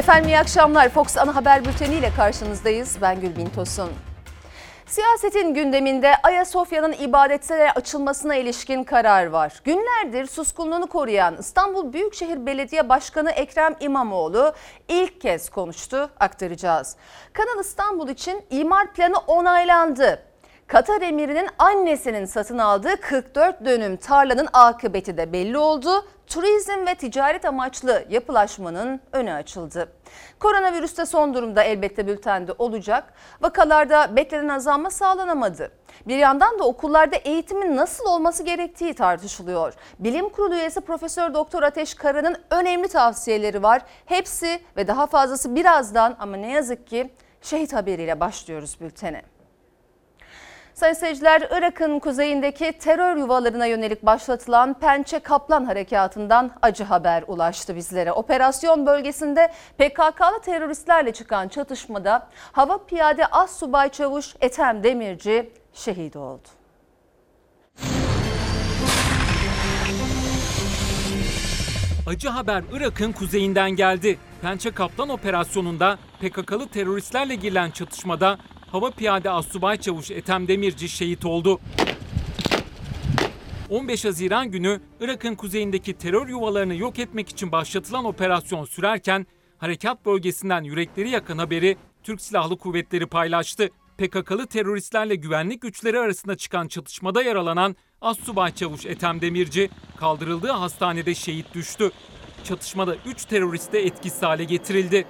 Efendim iyi akşamlar. Fox Ana Haber Bülteni ile karşınızdayız. Ben Gülbin Tosun. Siyasetin gündeminde Ayasofya'nın ibadetlere açılmasına ilişkin karar var. Günlerdir suskunluğunu koruyan İstanbul Büyükşehir Belediye Başkanı Ekrem İmamoğlu ilk kez konuştu, aktaracağız. Kanal İstanbul için imar planı onaylandı. Katar emirinin annesinin satın aldığı 44 dönüm tarlanın akıbeti de belli oldu. Turizm ve ticaret amaçlı yapılaşmanın önü açıldı. Koronavirüste son durumda elbette bültende olacak. Vakalarda beklenen azalma sağlanamadı. Bir yandan da okullarda eğitimin nasıl olması gerektiği tartışılıyor. Bilim Kurulu üyesi Profesör Doktor Ateş Kara'nın önemli tavsiyeleri var. Hepsi ve daha fazlası birazdan ama ne yazık ki şehit haberiyle başlıyoruz bültene. Sayın seyirciler, Irak'ın kuzeyindeki terör yuvalarına yönelik başlatılan Pençe Kaplan Harekatı'ndan acı haber ulaştı bizlere. Operasyon bölgesinde PKK'lı teröristlerle çıkan çatışmada Hava Piyade As Subay Çavuş Ethem Demirci şehit oldu. Acı haber Irak'ın kuzeyinden geldi. Pençe Kaplan operasyonunda PKK'lı teröristlerle girilen çatışmada Hava Piyade Assubay Çavuş Ethem Demirci şehit oldu. 15 Haziran günü Irak'ın kuzeyindeki terör yuvalarını yok etmek için başlatılan operasyon sürerken harekat bölgesinden yürekleri yakan haberi Türk Silahlı Kuvvetleri paylaştı. PKK'lı teröristlerle güvenlik güçleri arasında çıkan çatışmada yaralanan Assubay Çavuş Ethem Demirci kaldırıldığı hastanede şehit düştü. Çatışmada 3 terörist de etkisiz hale getirildi.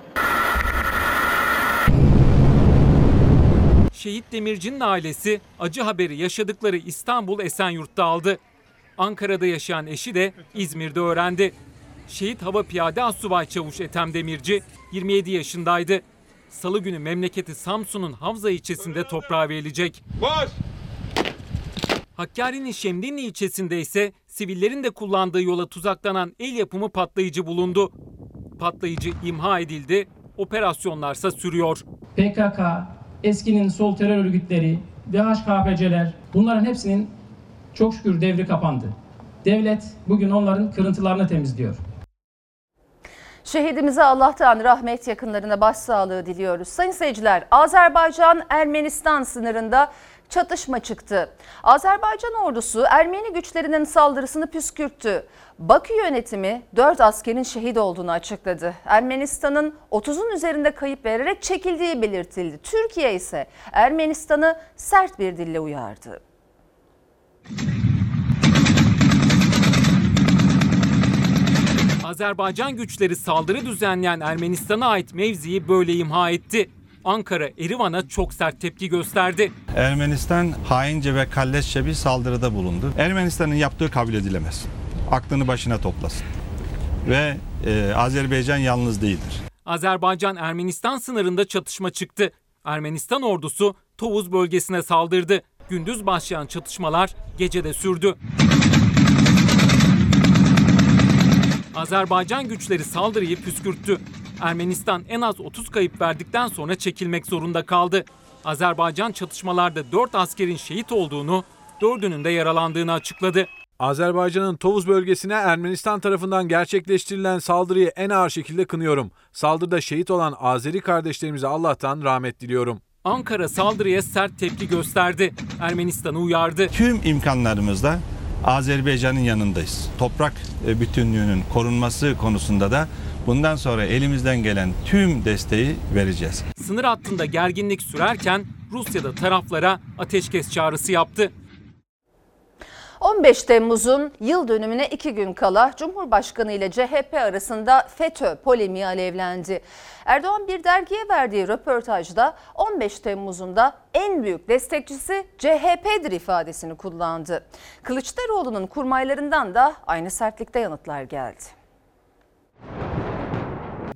Şehit Demirci'nin ailesi acı haberi yaşadıkları İstanbul Esenyurt'ta aldı. Ankara'da yaşayan eşi de İzmir'de öğrendi. Şehit Hava Piyade Assubay Çavuş Ethem Demirci 27 yaşındaydı. Salı günü memleketi Samsun'un Havza ilçesinde toprağa verilecek. Var. Hakkari'nin Şemdinli ilçesinde ise sivillerin de kullandığı yola tuzaklanan el yapımı patlayıcı bulundu. Patlayıcı imha edildi, operasyonlarsa sürüyor. PKK, eskinin sol terör örgütleri, DHKPC'ler bunların hepsinin çok şükür devri kapandı. Devlet bugün onların kırıntılarını temizliyor. Şehidimize Allah'tan rahmet yakınlarına başsağlığı diliyoruz. Sayın seyirciler, Azerbaycan-Ermenistan sınırında çatışma çıktı. Azerbaycan ordusu Ermeni güçlerinin saldırısını püskürttü. Bakü yönetimi 4 askerin şehit olduğunu açıkladı. Ermenistan'ın 30'un üzerinde kayıp vererek çekildiği belirtildi. Türkiye ise Ermenistan'ı sert bir dille uyardı. Azerbaycan güçleri saldırı düzenleyen Ermenistan'a ait mevziyi böyle imha etti. Ankara, Erivan'a çok sert tepki gösterdi. Ermenistan haince ve kalleşçe bir saldırıda bulundu. Ermenistan'ın yaptığı kabul edilemez. Aklını başına toplasın. Ve e, Azerbaycan yalnız değildir. Azerbaycan-Ermenistan sınırında çatışma çıktı. Ermenistan ordusu Tovuz bölgesine saldırdı. Gündüz başlayan çatışmalar gecede sürdü. Azerbaycan güçleri saldırıyı püskürttü. Ermenistan en az 30 kayıp verdikten sonra çekilmek zorunda kaldı. Azerbaycan çatışmalarda 4 askerin şehit olduğunu, 4'ünün de yaralandığını açıkladı. Azerbaycan'ın Tovuz bölgesine Ermenistan tarafından gerçekleştirilen saldırıyı en ağır şekilde kınıyorum. Saldırıda şehit olan Azeri kardeşlerimize Allah'tan rahmet diliyorum. Ankara saldırıya sert tepki gösterdi. Ermenistan'ı uyardı. Tüm imkanlarımızla Azerbaycan'ın yanındayız. Toprak e, bütünlüğünün korunması konusunda da bundan sonra elimizden gelen tüm desteği vereceğiz. Sınır hattında gerginlik sürerken Rusya'da taraflara ateşkes çağrısı yaptı. 15 Temmuz'un yıl dönümüne iki gün kala Cumhurbaşkanı ile CHP arasında FETÖ polemiği alevlendi. Erdoğan bir dergiye verdiği röportajda 15 Temmuz'un da en büyük destekçisi CHP'dir ifadesini kullandı. Kılıçdaroğlu'nun kurmaylarından da aynı sertlikte yanıtlar geldi.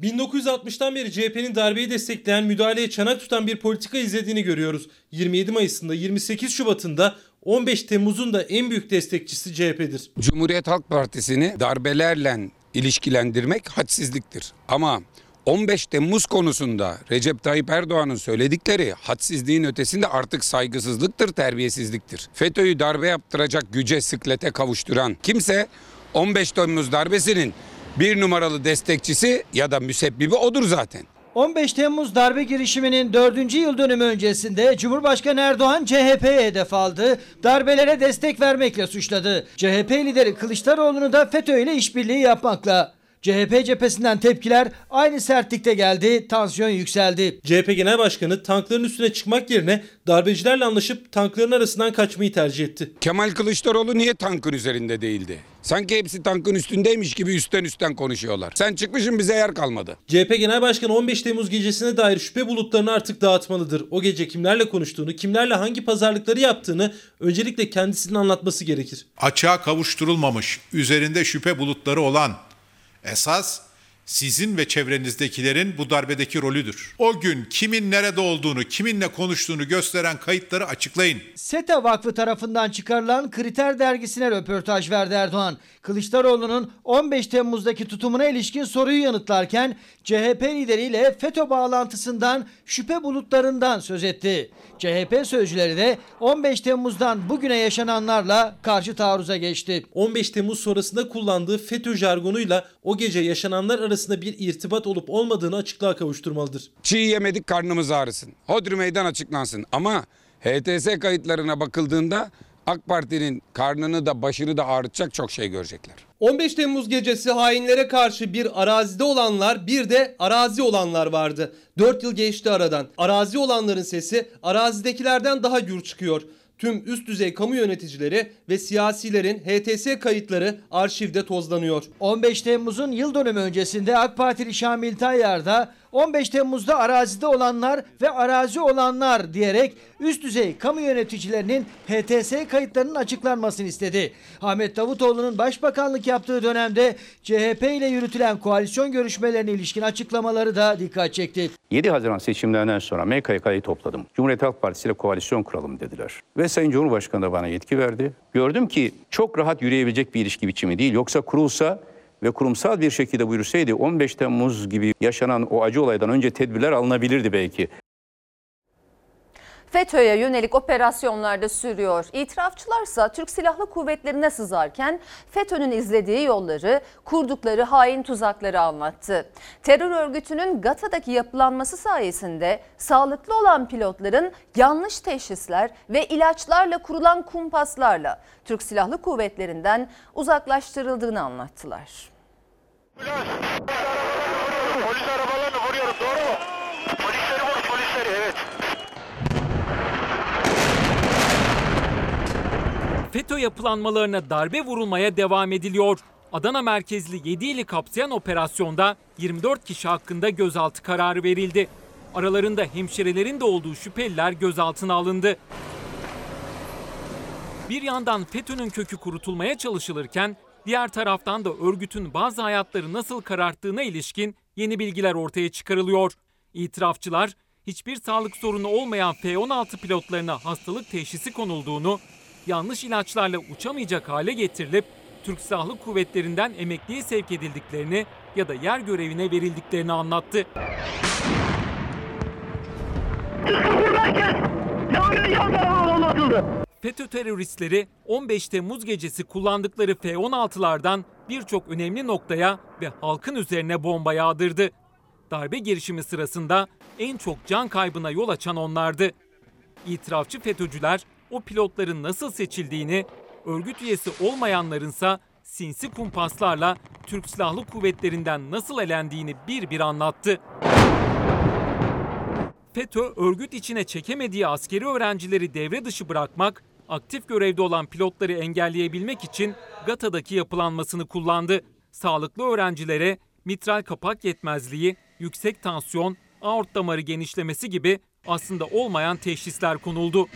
1960'tan beri CHP'nin darbeyi destekleyen, müdahaleye çanak tutan bir politika izlediğini görüyoruz. 27 Mayıs'ında, 28 Şubat'ında 15 Temmuz'un da en büyük destekçisi CHP'dir. Cumhuriyet Halk Partisi'ni darbelerle ilişkilendirmek hadsizliktir. Ama 15 Temmuz konusunda Recep Tayyip Erdoğan'ın söyledikleri hadsizliğin ötesinde artık saygısızlıktır, terbiyesizliktir. FETÖ'yü darbe yaptıracak güce, sıklete kavuşturan kimse 15 Temmuz darbesinin Bir numaralı destekçisi ya da müsebbibi odur zaten. 15 Temmuz darbe girişiminin 4. yıl dönümü öncesinde Cumhurbaşkanı Erdoğan CHP'ye hedef aldı. Darbelere destek vermekle suçladı. CHP lideri Kılıçdaroğlu'nu da FETÖ ile işbirliği yapmakla. CHP cephesinden tepkiler aynı sertlikte geldi, tansiyon yükseldi. CHP Genel Başkanı tankların üstüne çıkmak yerine darbecilerle anlaşıp tankların arasından kaçmayı tercih etti. Kemal Kılıçdaroğlu niye tankın üzerinde değildi? Sanki hepsi tankın üstündeymiş gibi üstten üstten konuşuyorlar. Sen çıkmışsın bize yer kalmadı. CHP Genel Başkanı 15 Temmuz gecesine dair şüphe bulutlarını artık dağıtmalıdır. O gece kimlerle konuştuğunu, kimlerle hangi pazarlıkları yaptığını öncelikle kendisinin anlatması gerekir. açığa kavuşturulmamış, üzerinde şüphe bulutları olan esas sizin ve çevrenizdekilerin bu darbedeki rolüdür. O gün kimin nerede olduğunu, kiminle konuştuğunu gösteren kayıtları açıklayın. SETA Vakfı tarafından çıkarılan Kriter dergisine röportaj verdi Erdoğan. Kılıçdaroğlu'nun 15 Temmuz'daki tutumuna ilişkin soruyu yanıtlarken CHP lideriyle FETÖ bağlantısından şüphe bulutlarından söz etti. CHP sözcüleri de 15 Temmuz'dan bugüne yaşananlarla karşı taarruza geçti. 15 Temmuz sonrasında kullandığı FETÖ jargonuyla o gece yaşananlar arasında bir irtibat olup olmadığını açıklığa kavuşturmalıdır. Çiğ yemedik karnımız ağrısın. Hodri meydan açıklansın. Ama HTS kayıtlarına bakıldığında AK Parti'nin karnını da başını da ağrıtacak çok şey görecekler. 15 Temmuz gecesi hainlere karşı bir arazide olanlar bir de arazi olanlar vardı. 4 yıl geçti aradan. Arazi olanların sesi arazidekilerden daha gür çıkıyor. Tüm üst düzey kamu yöneticileri ve siyasilerin HTS kayıtları arşivde tozlanıyor. 15 Temmuz'un yıl dönümü öncesinde AK Partili Şamil Tayyar da 15 Temmuz'da arazide olanlar ve arazi olanlar diyerek üst düzey kamu yöneticilerinin HTS kayıtlarının açıklanmasını istedi. Ahmet Davutoğlu'nun başbakanlık yaptığı dönemde CHP ile yürütülen koalisyon görüşmelerine ilişkin açıklamaları da dikkat çekti. 7 Haziran seçimlerinden sonra MKK'yı topladım. Cumhuriyet Halk Partisi ile koalisyon kuralım dediler. Ve Sayın Cumhurbaşkanı da bana yetki verdi. Gördüm ki çok rahat yürüyebilecek bir ilişki biçimi değil. Yoksa kurulsa ve kurumsal bir şekilde bu yürüseydi 15 Temmuz gibi yaşanan o acı olaydan önce tedbirler alınabilirdi belki. FETÖ'ye yönelik operasyonlarda sürüyor. İtirafçılarsa Türk Silahlı Kuvvetleri'ne sızarken FETÖ'nün izlediği yolları, kurdukları hain tuzakları anlattı. Terör örgütünün Gata'daki yapılanması sayesinde sağlıklı olan pilotların yanlış teşhisler ve ilaçlarla kurulan kumpaslarla Türk Silahlı Kuvvetleri'nden uzaklaştırıldığını anlattılar. Polis arabalarını vuruyorum doğru mu? Polisleri vur polisleri evet. FETÖ yapılanmalarına darbe vurulmaya devam ediliyor. Adana merkezli 7 ili kapsayan operasyonda 24 kişi hakkında gözaltı kararı verildi. Aralarında hemşirelerin de olduğu şüpheliler gözaltına alındı. Bir yandan FETÖ'nün kökü kurutulmaya çalışılırken diğer taraftan da örgütün bazı hayatları nasıl kararttığına ilişkin yeni bilgiler ortaya çıkarılıyor. İtirafçılar hiçbir sağlık sorunu olmayan F-16 pilotlarına hastalık teşhisi konulduğunu, yanlış ilaçlarla uçamayacak hale getirilip Türk Silahlı Kuvvetleri'nden emekliye sevk edildiklerini ya da yer görevine verildiklerini anlattı. FETÖ teröristleri 15 Temmuz gecesi kullandıkları F-16'lardan birçok önemli noktaya ve halkın üzerine bomba yağdırdı. Darbe girişimi sırasında en çok can kaybına yol açan onlardı. İtirafçı FETÖ'cüler o pilotların nasıl seçildiğini, örgüt üyesi olmayanlarınsa sinsi kumpaslarla Türk Silahlı Kuvvetleri'nden nasıl elendiğini bir bir anlattı. FETÖ örgüt içine çekemediği askeri öğrencileri devre dışı bırakmak, aktif görevde olan pilotları engelleyebilmek için GATA'daki yapılanmasını kullandı. Sağlıklı öğrencilere mitral kapak yetmezliği, yüksek tansiyon, aort damarı genişlemesi gibi aslında olmayan teşhisler konuldu.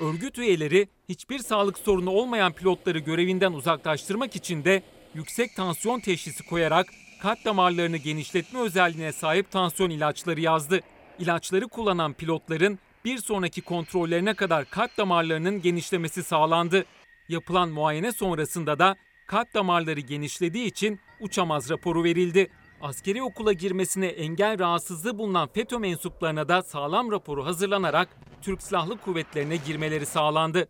Örgüt üyeleri hiçbir sağlık sorunu olmayan pilotları görevinden uzaklaştırmak için de yüksek tansiyon teşhisi koyarak kalp damarlarını genişletme özelliğine sahip tansiyon ilaçları yazdı. İlaçları kullanan pilotların bir sonraki kontrollerine kadar kalp damarlarının genişlemesi sağlandı. Yapılan muayene sonrasında da kalp damarları genişlediği için uçamaz raporu verildi. Askeri okula girmesine engel rahatsızlığı bulunan FETÖ mensuplarına da sağlam raporu hazırlanarak Türk Silahlı Kuvvetlerine girmeleri sağlandı.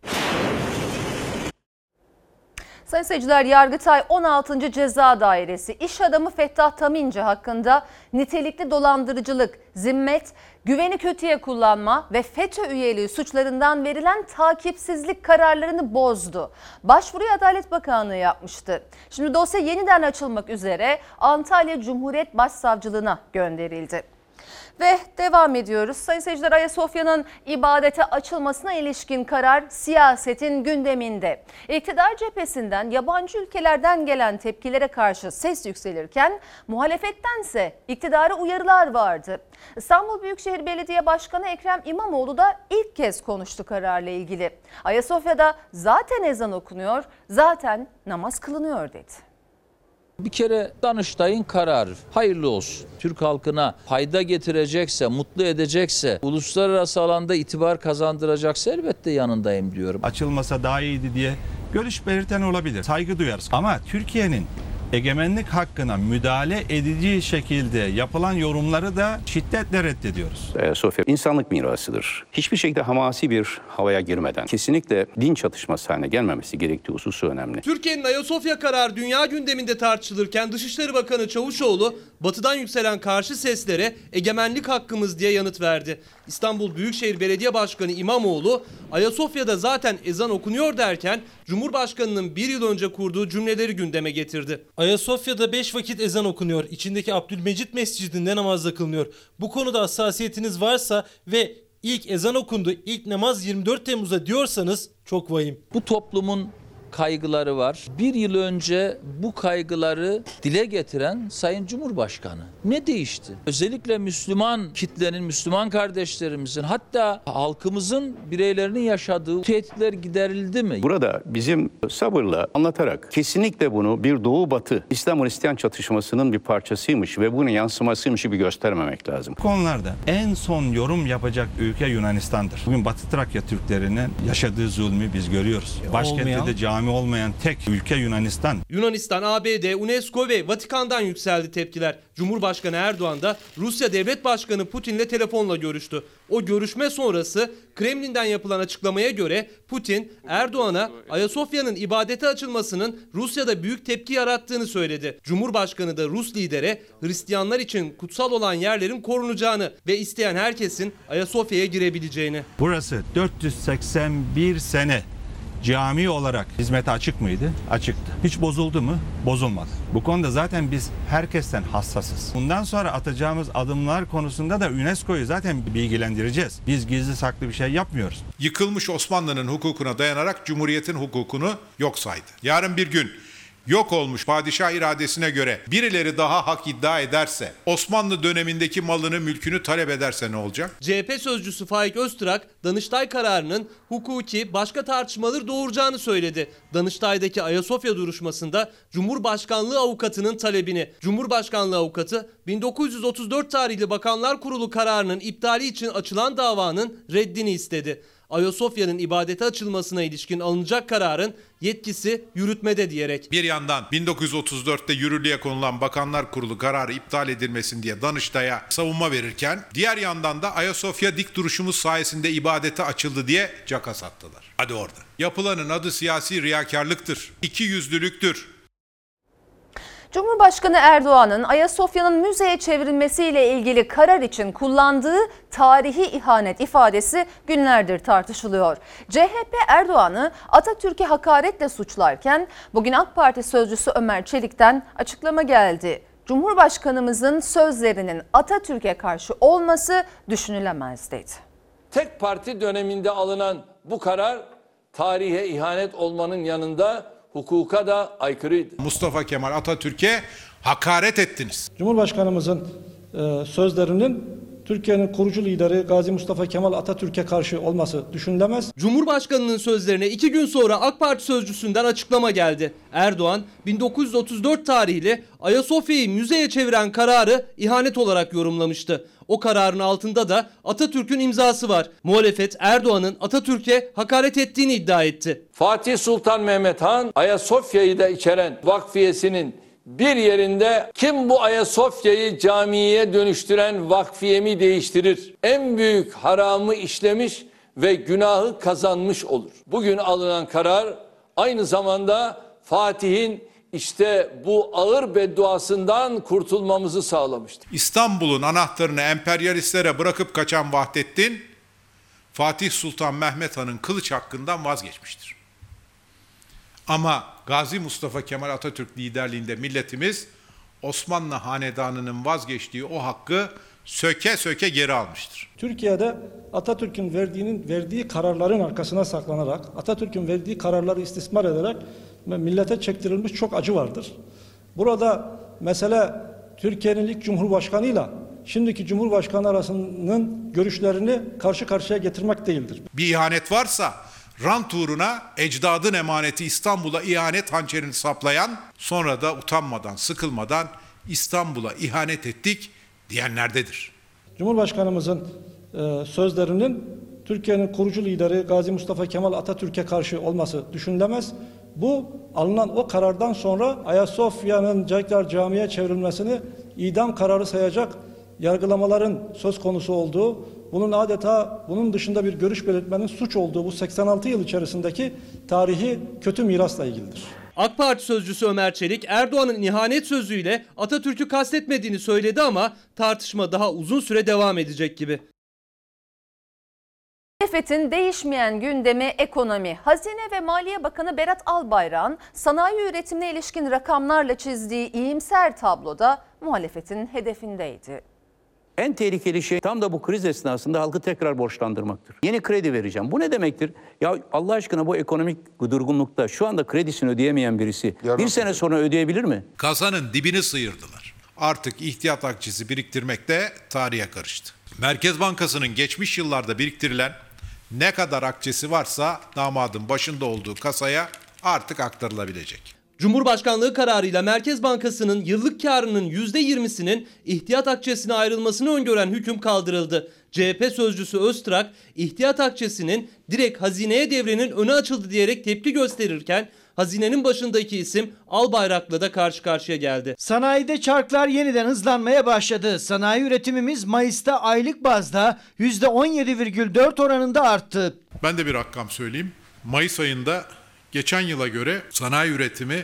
Sayın seyirciler Yargıtay 16. Ceza Dairesi iş adamı Fettah Taminci hakkında nitelikli dolandırıcılık, zimmet, güveni kötüye kullanma ve FETÖ üyeliği suçlarından verilen takipsizlik kararlarını bozdu. Başvuruyu Adalet Bakanlığı yapmıştı. Şimdi dosya yeniden açılmak üzere Antalya Cumhuriyet Başsavcılığına gönderildi. Ve devam ediyoruz. Sayın seyirciler Ayasofya'nın ibadete açılmasına ilişkin karar siyasetin gündeminde. İktidar cephesinden yabancı ülkelerden gelen tepkilere karşı ses yükselirken muhalefettense iktidara uyarılar vardı. İstanbul Büyükşehir Belediye Başkanı Ekrem İmamoğlu da ilk kez konuştu kararla ilgili. Ayasofya'da zaten ezan okunuyor, zaten namaz kılınıyor dedi. Bir kere Danıştay'ın kararı hayırlı olsun. Türk halkına fayda getirecekse, mutlu edecekse, uluslararası alanda itibar kazandıracaksa elbette yanındayım diyorum. Açılmasa daha iyiydi diye görüş belirten olabilir. Saygı duyarız. Ama Türkiye'nin egemenlik hakkına müdahale edici şekilde yapılan yorumları da şiddetle reddediyoruz. Ayasofya insanlık mirasıdır. Hiçbir şekilde hamasi bir havaya girmeden kesinlikle din çatışması haline gelmemesi gerektiği hususu önemli. Türkiye'nin Ayasofya kararı dünya gündeminde tartışılırken Dışişleri Bakanı Çavuşoğlu batıdan yükselen karşı seslere egemenlik hakkımız diye yanıt verdi. İstanbul Büyükşehir Belediye Başkanı İmamoğlu Ayasofya'da zaten ezan okunuyor derken Cumhurbaşkanı'nın bir yıl önce kurduğu cümleleri gündeme getirdi. Ayasofya'da 5 vakit ezan okunuyor. İçindeki Abdülmecit Mescidi'nde namaz da kılınıyor. Bu konuda hassasiyetiniz varsa ve ilk ezan okundu, ilk namaz 24 Temmuz'da diyorsanız çok vahim. Bu toplumun kaygıları var. Bir yıl önce bu kaygıları dile getiren Sayın Cumhurbaşkanı. Ne değişti? Özellikle Müslüman kitlenin, Müslüman kardeşlerimizin hatta halkımızın bireylerinin yaşadığı tehditler giderildi mi? Burada bizim sabırla anlatarak kesinlikle bunu bir Doğu Batı İslam Hristiyan çatışmasının bir parçasıymış ve bunun yansımasıymış gibi göstermemek lazım. Bu konularda en son yorum yapacak ülke Yunanistan'dır. Bugün Batı Trakya Türklerinin yaşadığı zulmü biz görüyoruz. Başkentte Olmayan. de cami olmayan tek ülke Yunanistan. Yunanistan, ABD, UNESCO ve Vatikan'dan yükseldi tepkiler. Cumhurbaşkanı Erdoğan da Rusya Devlet Başkanı Putin'le telefonla görüştü. O görüşme sonrası Kremlin'den yapılan açıklamaya göre Putin Erdoğan'a Ayasofya'nın ibadete açılmasının Rusya'da büyük tepki yarattığını söyledi. Cumhurbaşkanı da Rus lidere Hristiyanlar için kutsal olan yerlerin korunacağını ve isteyen herkesin Ayasofya'ya girebileceğini. Burası 481 sene cami olarak hizmete açık mıydı? Açıktı. Hiç bozuldu mu? Bozulmadı. Bu konuda zaten biz herkesten hassasız. Bundan sonra atacağımız adımlar konusunda da UNESCO'yu zaten bilgilendireceğiz. Biz gizli saklı bir şey yapmıyoruz. Yıkılmış Osmanlı'nın hukukuna dayanarak Cumhuriyet'in hukukunu yok saydı. Yarın bir gün yok olmuş padişah iradesine göre birileri daha hak iddia ederse, Osmanlı dönemindeki malını mülkünü talep ederse ne olacak? CHP sözcüsü Faik Öztürk, Danıştay kararının hukuki başka tartışmaları doğuracağını söyledi. Danıştay'daki Ayasofya duruşmasında Cumhurbaşkanlığı avukatının talebini, Cumhurbaşkanlığı avukatı 1934 tarihli Bakanlar Kurulu kararının iptali için açılan davanın reddini istedi. Ayasofya'nın ibadete açılmasına ilişkin alınacak kararın yetkisi yürütmede diyerek. Bir yandan 1934'te yürürlüğe konulan Bakanlar Kurulu kararı iptal edilmesin diye Danıştay'a savunma verirken diğer yandan da Ayasofya dik duruşumuz sayesinde ibadete açıldı diye caka sattılar. Hadi orada. Yapılanın adı siyasi riyakarlıktır. İki yüzlülüktür. Cumhurbaşkanı Erdoğan'ın Ayasofya'nın müzeye çevrilmesiyle ilgili karar için kullandığı tarihi ihanet ifadesi günlerdir tartışılıyor. CHP Erdoğan'ı Atatürk'e hakaretle suçlarken bugün AK Parti sözcüsü Ömer Çelik'ten açıklama geldi. Cumhurbaşkanımızın sözlerinin Atatürk'e karşı olması düşünülemez dedi. tek parti döneminde alınan bu karar tarihe ihanet olmanın yanında hukuka da aykırıydı. Mustafa Kemal Atatürk'e hakaret ettiniz. Cumhurbaşkanımızın e, sözlerinin Türkiye'nin kurucu lideri Gazi Mustafa Kemal Atatürk'e karşı olması düşünülemez. Cumhurbaşkanının sözlerine iki gün sonra AK Parti sözcüsünden açıklama geldi. Erdoğan 1934 tarihli Ayasofya'yı müzeye çeviren kararı ihanet olarak yorumlamıştı. O kararın altında da Atatürk'ün imzası var. Muhalefet Erdoğan'ın Atatürk'e hakaret ettiğini iddia etti. Fatih Sultan Mehmet Han Ayasofya'yı da içeren vakfiyesinin bir yerinde kim bu Ayasofya'yı camiye dönüştüren vakfiyemi değiştirir? En büyük haramı işlemiş ve günahı kazanmış olur. Bugün alınan karar aynı zamanda Fatih'in işte bu ağır bedduasından kurtulmamızı sağlamıştır. İstanbul'un anahtarını emperyalistlere bırakıp kaçan Vahdettin, Fatih Sultan Mehmet Han'ın kılıç hakkından vazgeçmiştir. Ama Gazi Mustafa Kemal Atatürk liderliğinde milletimiz Osmanlı Hanedanı'nın vazgeçtiği o hakkı söke söke geri almıştır. Türkiye'de Atatürk'ün verdiğinin verdiği kararların arkasına saklanarak, Atatürk'ün verdiği kararları istismar ederek millete çektirilmiş çok acı vardır. Burada mesele Türkiye'nin ilk Cumhurbaşkanıyla şimdiki Cumhurbaşkanı arasının görüşlerini karşı karşıya getirmek değildir. Bir ihanet varsa rant uğruna ecdadın emaneti İstanbul'a ihanet hançerini saplayan sonra da utanmadan sıkılmadan İstanbul'a ihanet ettik diyenlerdedir. Cumhurbaşkanımızın e, sözlerinin Türkiye'nin kurucu lideri Gazi Mustafa Kemal Atatürk'e karşı olması düşünülemez. Bu alınan o karardan sonra Ayasofya'nın tekrar camiye çevrilmesini idam kararı sayacak yargılamaların söz konusu olduğu, bunun adeta bunun dışında bir görüş belirtmenin suç olduğu bu 86 yıl içerisindeki tarihi kötü mirasla ilgilidir. AK Parti sözcüsü Ömer Çelik Erdoğan'ın ihanet sözüyle Atatürk'ü kastetmediğini söyledi ama tartışma daha uzun süre devam edecek gibi. Muhalefetin değişmeyen gündemi ekonomi. Hazine ve Maliye Bakanı Berat Albayrak'ın sanayi üretimine ilişkin rakamlarla çizdiği iyimser tabloda muhalefetin hedefindeydi. En tehlikeli şey tam da bu kriz esnasında halkı tekrar borçlandırmaktır. Yeni kredi vereceğim. Bu ne demektir? Ya Allah aşkına bu ekonomik durgunlukta şu anda kredisini ödeyemeyen birisi bir sene sonra ödeyebilir mi? Kasanın dibini sıyırdılar. Artık ihtiyat akçesi biriktirmek de tarihe karıştı. Merkez Bankası'nın geçmiş yıllarda biriktirilen ne kadar akçesi varsa damadın başında olduğu kasaya artık aktarılabilecek. Cumhurbaşkanlığı kararıyla Merkez Bankası'nın yıllık karının %20'sinin ihtiyat akçesine ayrılmasını öngören hüküm kaldırıldı. CHP sözcüsü Öztrak, ihtiyat akçesinin direkt hazineye devrenin önü açıldı diyerek tepki gösterirken hazinenin başındaki isim Albayrak'la da karşı karşıya geldi. Sanayide çarklar yeniden hızlanmaya başladı. Sanayi üretimimiz Mayıs'ta aylık bazda %17,4 oranında arttı. Ben de bir rakam söyleyeyim. Mayıs ayında geçen yıla göre sanayi üretimi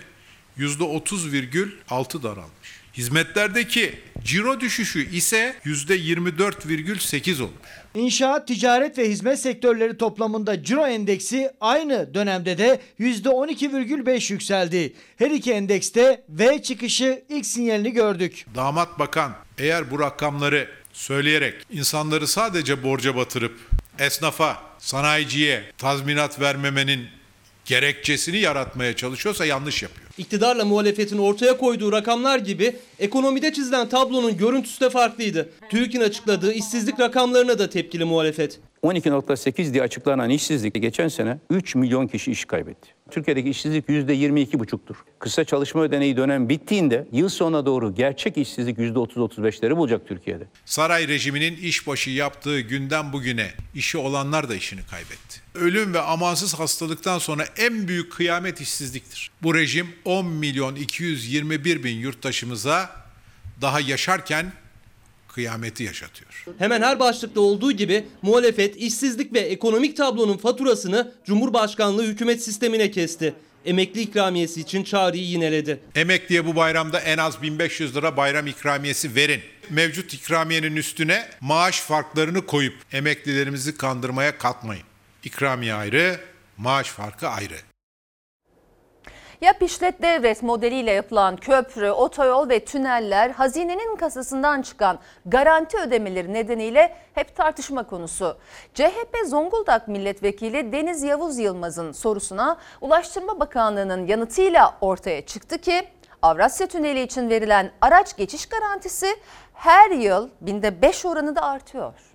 %30,6 daralmış. Hizmetlerdeki ciro düşüşü ise %24,8 olmuş. İnşaat, ticaret ve hizmet sektörleri toplamında ciro endeksi aynı dönemde de %12,5 yükseldi. Her iki endekste V çıkışı ilk sinyalini gördük. Damat bakan eğer bu rakamları söyleyerek insanları sadece borca batırıp esnafa, sanayiciye tazminat vermemenin gerekçesini yaratmaya çalışıyorsa yanlış yapıyor. İktidarla muhalefetin ortaya koyduğu rakamlar gibi ekonomide çizilen tablonun görüntüsü de farklıydı. TÜİK'in açıkladığı işsizlik rakamlarına da tepkili muhalefet. 12.8 diye açıklanan işsizlik geçen sene 3 milyon kişi iş kaybetti. Türkiye'deki işsizlik %22,5'tur. Kısa çalışma ödeneği dönem bittiğinde yıl sonuna doğru gerçek işsizlik %30-35'leri bulacak Türkiye'de. Saray rejiminin işbaşı yaptığı günden bugüne işi olanlar da işini kaybetti. Ölüm ve amansız hastalıktan sonra en büyük kıyamet işsizliktir. Bu rejim 10 milyon 221 bin yurttaşımıza daha yaşarken kıyameti yaşatıyor. Hemen her başlıkta olduğu gibi muhalefet işsizlik ve ekonomik tablonun faturasını Cumhurbaşkanlığı hükümet sistemine kesti. Emekli ikramiyesi için çağrıyı yineledi. Emekliye bu bayramda en az 1500 lira bayram ikramiyesi verin. Mevcut ikramiyenin üstüne maaş farklarını koyup emeklilerimizi kandırmaya kalkmayın. İkramiye ayrı, maaş farkı ayrı. Yap işlet devret modeliyle yapılan köprü, otoyol ve tüneller hazinenin kasasından çıkan garanti ödemeleri nedeniyle hep tartışma konusu. CHP Zonguldak Milletvekili Deniz Yavuz Yılmaz'ın sorusuna Ulaştırma Bakanlığı'nın yanıtıyla ortaya çıktı ki Avrasya Tüneli için verilen araç geçiş garantisi her yıl binde 5 oranında artıyor.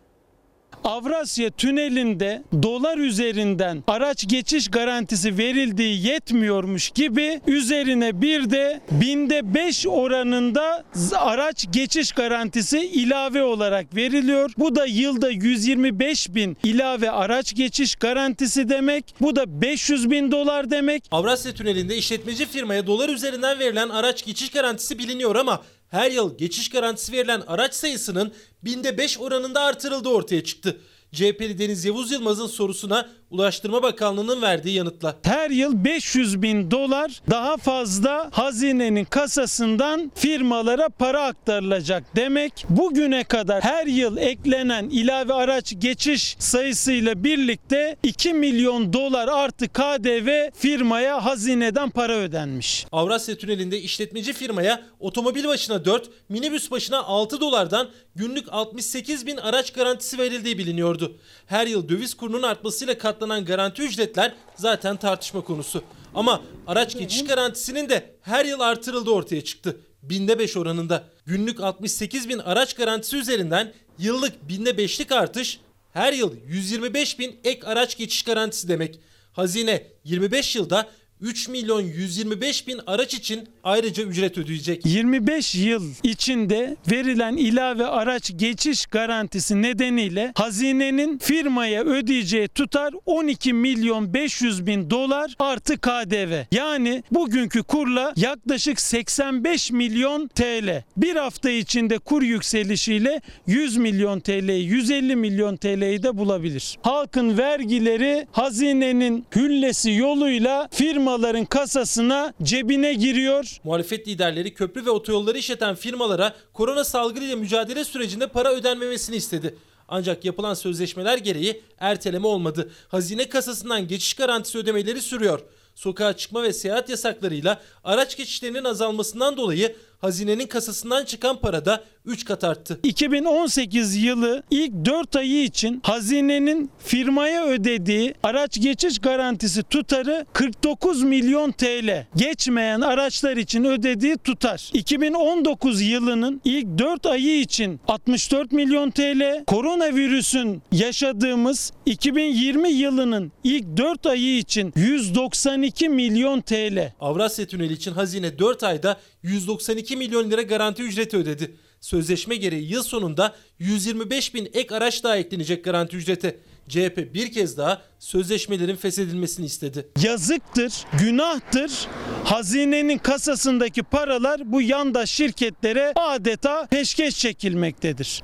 Avrasya Tüneli'nde dolar üzerinden araç geçiş garantisi verildiği yetmiyormuş gibi üzerine bir de binde 5 oranında araç geçiş garantisi ilave olarak veriliyor. Bu da yılda 125 bin ilave araç geçiş garantisi demek. Bu da 500 bin dolar demek. Avrasya Tüneli'nde işletmeci firmaya dolar üzerinden verilen araç geçiş garantisi biliniyor ama her yıl geçiş garantisi verilen araç sayısının binde 5 oranında artırıldığı ortaya çıktı. CHP'li Deniz Yavuz Yılmaz'ın sorusuna Ulaştırma Bakanlığı'nın verdiği yanıtla. Her yıl 500 bin dolar daha fazla hazinenin kasasından firmalara para aktarılacak demek. Bugüne kadar her yıl eklenen ilave araç geçiş sayısıyla birlikte 2 milyon dolar artı KDV firmaya hazineden para ödenmiş. Avrasya Tüneli'nde işletmeci firmaya otomobil başına 4, minibüs başına 6 dolardan günlük 68 bin araç garantisi verildiği biliniyordu. Her yıl döviz kurunun artmasıyla katlanan garanti ücretler zaten tartışma konusu. Ama araç geçiş garantisinin de her yıl artırıldığı ortaya çıktı. Binde 5 oranında. Günlük 68 bin araç garantisi üzerinden yıllık binde 5'lik artış her yıl 125 bin ek araç geçiş garantisi demek. Hazine 25 yılda 3 milyon 125 bin araç için ayrıca ücret ödeyecek. 25 yıl içinde verilen ilave araç geçiş garantisi nedeniyle hazinenin firmaya ödeyeceği tutar 12 milyon 500 bin dolar artı KDV. Yani bugünkü kurla yaklaşık 85 milyon TL. Bir hafta içinde kur yükselişiyle 100 milyon TL, 150 milyon TL'yi de bulabilir. Halkın vergileri hazinenin hüllesi yoluyla firmaların kasasına cebine giriyor. Muhalefet liderleri köprü ve otoyolları işleten firmalara korona salgınıyla mücadele sürecinde para ödenmemesini istedi. Ancak yapılan sözleşmeler gereği erteleme olmadı. Hazine kasasından geçiş garantisi ödemeleri sürüyor. Sokağa çıkma ve seyahat yasaklarıyla araç geçişlerinin azalmasından dolayı hazinenin kasasından çıkan para da 3 kat arttı. 2018 yılı ilk 4 ayı için hazinenin firmaya ödediği araç geçiş garantisi tutarı 49 milyon TL. Geçmeyen araçlar için ödediği tutar. 2019 yılının ilk 4 ayı için 64 milyon TL. Koronavirüsün yaşadığımız 2020 yılının ilk 4 ayı için 192 milyon TL. Avrasya Tüneli için hazine 4 ayda 192 milyon lira garanti ücreti ödedi. Sözleşme gereği yıl sonunda 125 bin ek araç daha eklenecek garanti ücrete. CHP bir kez daha sözleşmelerin feshedilmesini istedi. Yazıktır, günahtır. Hazinenin kasasındaki paralar bu yandaş şirketlere adeta peşkeş çekilmektedir.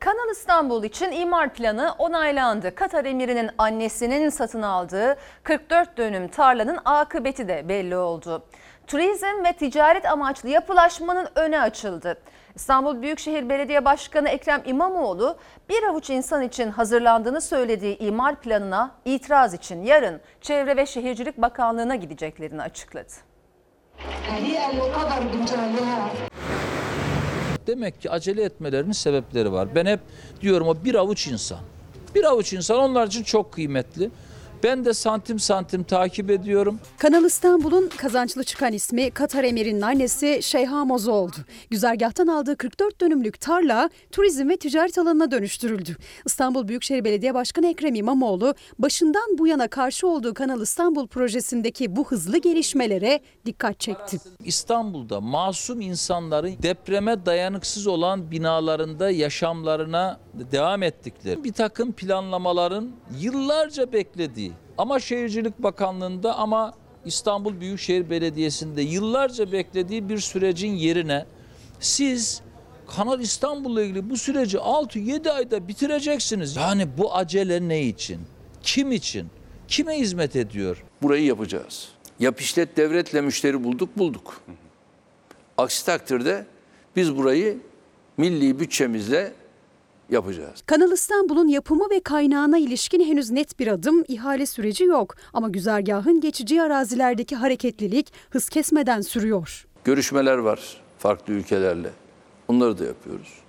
Kanal İstanbul için imar planı onaylandı. Katar emirinin annesinin satın aldığı 44 dönüm tarlanın akıbeti de belli oldu. Turizm ve ticaret amaçlı yapılaşmanın önü açıldı. İstanbul Büyükşehir Belediye Başkanı Ekrem İmamoğlu bir avuç insan için hazırlandığını söylediği imar planına itiraz için yarın Çevre ve Şehircilik Bakanlığı'na gideceklerini açıkladı. Demek ki acele etmelerinin sebepleri var. Ben hep diyorum o bir avuç insan. Bir avuç insan onlar için çok kıymetli. Ben de santim santim takip ediyorum. Kanal İstanbul'un kazançlı çıkan ismi Katar emirinin annesi Şeyha Moz oldu. Güzergahtan aldığı 44 dönümlük tarla turizm ve ticaret alanına dönüştürüldü. İstanbul Büyükşehir Belediye Başkanı Ekrem İmamoğlu başından bu yana karşı olduğu Kanal İstanbul projesindeki bu hızlı gelişmelere dikkat çekti. İstanbul'da masum insanların depreme dayanıksız olan binalarında yaşamlarına devam ettikleri bir takım planlamaların yıllarca beklediği ama Şehircilik Bakanlığı'nda ama İstanbul Büyükşehir Belediyesi'nde yıllarca beklediği bir sürecin yerine siz Kanal İstanbul'la ilgili bu süreci 6-7 ayda bitireceksiniz. Yani bu acele ne için? Kim için? Kime hizmet ediyor? Burayı yapacağız. Yap işlet devletle müşteri bulduk bulduk. Aksi takdirde biz burayı milli bütçemizle yapacağız. Kanal İstanbul'un yapımı ve kaynağına ilişkin henüz net bir adım, ihale süreci yok. Ama güzergahın geçici arazilerdeki hareketlilik hız kesmeden sürüyor. Görüşmeler var farklı ülkelerle. Onları da yapıyoruz.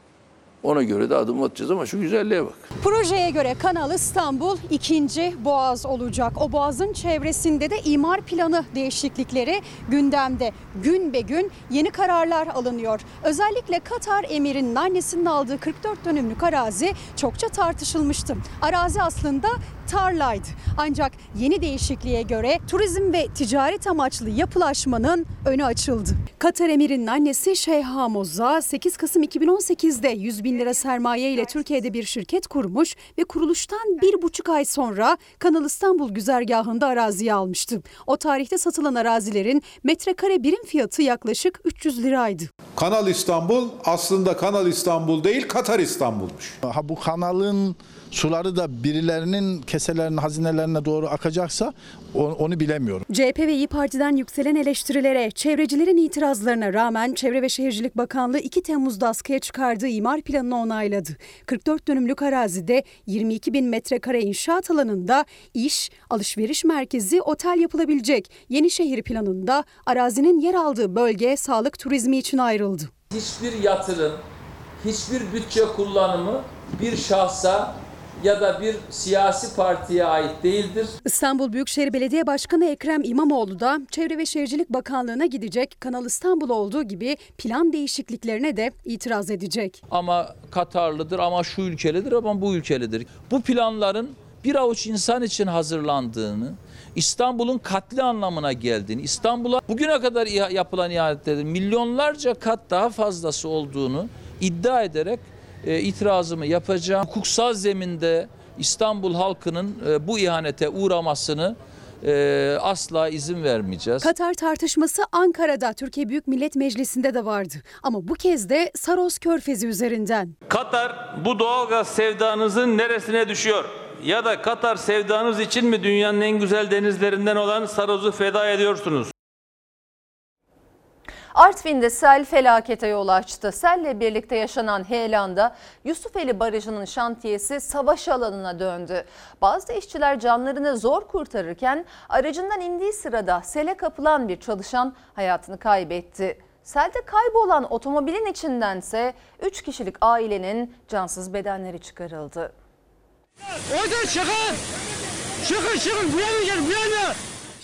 Ona göre de adım atacağız ama şu güzelliğe bak. Projeye göre Kanal İstanbul ikinci boğaz olacak. O boğazın çevresinde de imar planı değişiklikleri gündemde. Gün be gün yeni kararlar alınıyor. Özellikle Katar emirinin annesinin aldığı 44 dönümlük arazi çokça tartışılmıştı. Arazi aslında tarlaydı. Ancak yeni değişikliğe göre turizm ve ticaret amaçlı yapılaşmanın önü açıldı. Katar emirinin annesi Şeyha Moza 8 Kasım 2018'de 100 bin lira sermaye ile Türkiye'de bir şirket kurmuş ve kuruluştan bir buçuk ay sonra Kanal İstanbul güzergahında araziyi almıştı. O tarihte satılan arazilerin metrekare birim fiyatı yaklaşık 300 liraydı. Kanal İstanbul aslında Kanal İstanbul değil Katar İstanbul'muş. Ha bu kanalın suları da birilerinin keselerinin hazinelerine doğru akacaksa onu bilemiyorum. CHP ve İyi Parti'den yükselen eleştirilere, çevrecilerin itirazlarına rağmen Çevre ve Şehircilik Bakanlığı 2 Temmuz'da askıya çıkardığı imar planını onayladı. 44 dönümlük arazide 22 bin metrekare inşaat alanında iş, alışveriş merkezi, otel yapılabilecek. Yeni şehir planında arazinin yer aldığı bölge sağlık turizmi için ayrıldı. hiçbir yatırım, hiçbir bütçe kullanımı bir şahsa ya da bir siyasi partiye ait değildir. İstanbul Büyükşehir Belediye Başkanı Ekrem İmamoğlu da Çevre ve Şehircilik Bakanlığı'na gidecek. Kanal İstanbul olduğu gibi plan değişikliklerine de itiraz edecek. Ama Katarlıdır, ama şu ülkelidir, ama bu ülkelidir. Bu planların bir avuç insan için hazırlandığını, İstanbul'un katli anlamına geldiğini, İstanbul'a bugüne kadar yapılan ihanetlerin milyonlarca kat daha fazlası olduğunu iddia ederek e, itirazımı yapacağım. Hukuksal zeminde İstanbul halkının e, bu ihanete uğramasını e, asla izin vermeyeceğiz. Katar tartışması Ankara'da Türkiye Büyük Millet Meclisi'nde de vardı. Ama bu kez de Saros Körfezi üzerinden. Katar bu doğalgaz sevdanızın neresine düşüyor? Ya da Katar sevdanız için mi dünyanın en güzel denizlerinden olan Saros'u feda ediyorsunuz? Artvin'de sel felakete yol açtı. Selle birlikte yaşanan heyelanda Yusufeli Barajı'nın şantiyesi savaş alanına döndü. Bazı işçiler canlarını zor kurtarırken aracından indiği sırada sele kapılan bir çalışan hayatını kaybetti. Selde kaybolan otomobilin içindense 3 kişilik ailenin cansız bedenleri çıkarıldı. Oradan çıkın! Çıkın çıkın buraya mı gelin buraya mı?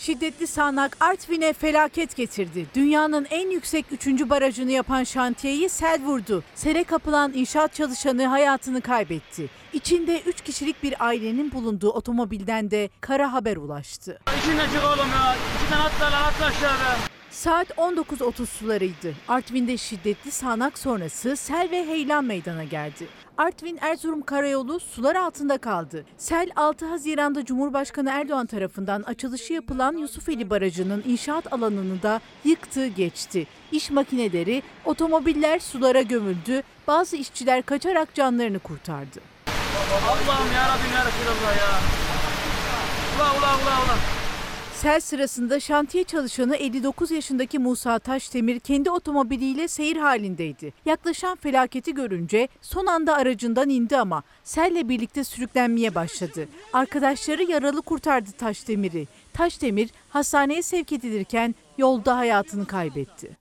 Şiddetli sağanak Artvin'e felaket getirdi. Dünyanın en yüksek 3. barajını yapan şantiyeyi sel vurdu. Sele kapılan inşaat çalışanı hayatını kaybetti. İçinde 3 kişilik bir ailenin bulunduğu otomobilden de kara haber ulaştı. İçinden çık oğlum ya. İçinden atla lan atla aşağı be. Saat 19.30 sularıydı. Artvin'de şiddetli sağanak sonrası sel ve heyelan meydana geldi. Artvin Erzurum Karayolu sular altında kaldı. Sel 6 Haziran'da Cumhurbaşkanı Erdoğan tarafından açılışı yapılan Yusufeli Barajı'nın inşaat alanını da yıktı geçti. İş makineleri, otomobiller sulara gömüldü. Bazı işçiler kaçarak canlarını kurtardı. Allah'ım ya Rabbim ya Resulallah ya. Ula ula ula ula. Sel sırasında şantiye çalışanı 59 yaşındaki Musa Taşdemir kendi otomobiliyle seyir halindeydi. Yaklaşan felaketi görünce son anda aracından indi ama selle birlikte sürüklenmeye başladı. Arkadaşları yaralı kurtardı Taşdemir'i. Taşdemir hastaneye sevk edilirken yolda hayatını kaybetti.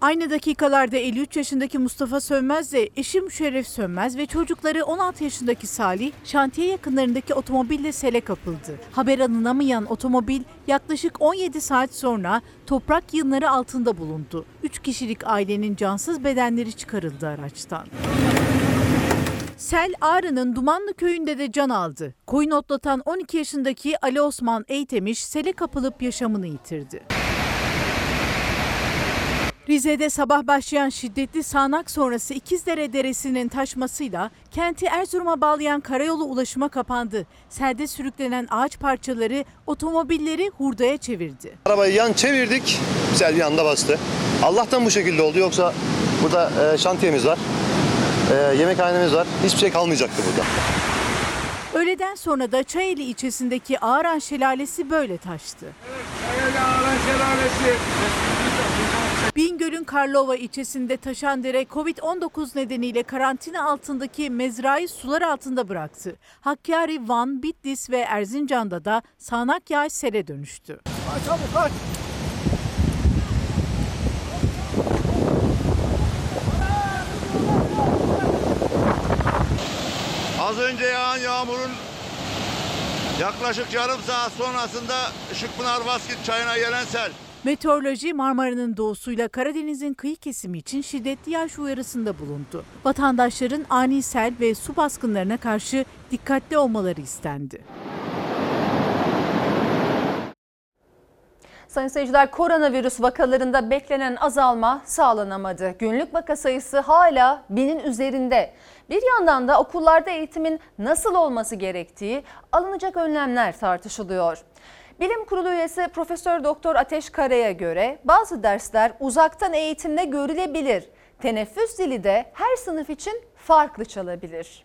Aynı dakikalarda 53 yaşındaki Mustafa Sönmez de eşi Müşerref Sönmez ve çocukları 16 yaşındaki Salih şantiye yakınlarındaki otomobille sele kapıldı. Haber alınamayan otomobil yaklaşık 17 saat sonra toprak yığınları altında bulundu. 3 kişilik ailenin cansız bedenleri çıkarıldı araçtan. Sel Ağrı'nın Dumanlı köyünde de can aldı. Koyun otlatan 12 yaşındaki Ali Osman Eytemiş sele kapılıp yaşamını yitirdi. Rize'de sabah başlayan şiddetli sağanak sonrası İkizdere Deresi'nin taşmasıyla kenti Erzurum'a bağlayan karayolu ulaşıma kapandı. Selde sürüklenen ağaç parçaları otomobilleri hurdaya çevirdi. Arabayı yan çevirdik, sel bir anda bastı. Allah'tan bu şekilde oldu yoksa burada e, şantiyemiz var, e, yemekhanemiz var. Hiçbir şey kalmayacaktı burada. Öğleden sonra da Çayeli ilçesindeki Ağran Şelalesi böyle taştı. Bingöl'ün Karlova ilçesinde taşan dere Covid-19 nedeniyle karantina altındaki mezrayı sular altında bıraktı. Hakkari, Van, Bitlis ve Erzincan'da da sağanak yağış sele dönüştü. Çabuk kaç! Az önce yağan yağmurun yaklaşık yarım saat sonrasında Işıkpınar Baskit çayına gelen sel. Meteoroloji Marmara'nın doğusuyla Karadeniz'in kıyı kesimi için şiddetli yağış uyarısında bulundu. Vatandaşların ani sel ve su baskınlarına karşı dikkatli olmaları istendi. Sayın seyirciler koronavirüs vakalarında beklenen azalma sağlanamadı. Günlük vaka sayısı hala binin üzerinde. Bir yandan da okullarda eğitimin nasıl olması gerektiği, alınacak önlemler tartışılıyor. Bilim Kurulu üyesi Profesör Doktor Ateş Kara'ya göre bazı dersler uzaktan eğitimde görülebilir. Teneffüs dili de her sınıf için farklı çalabilir.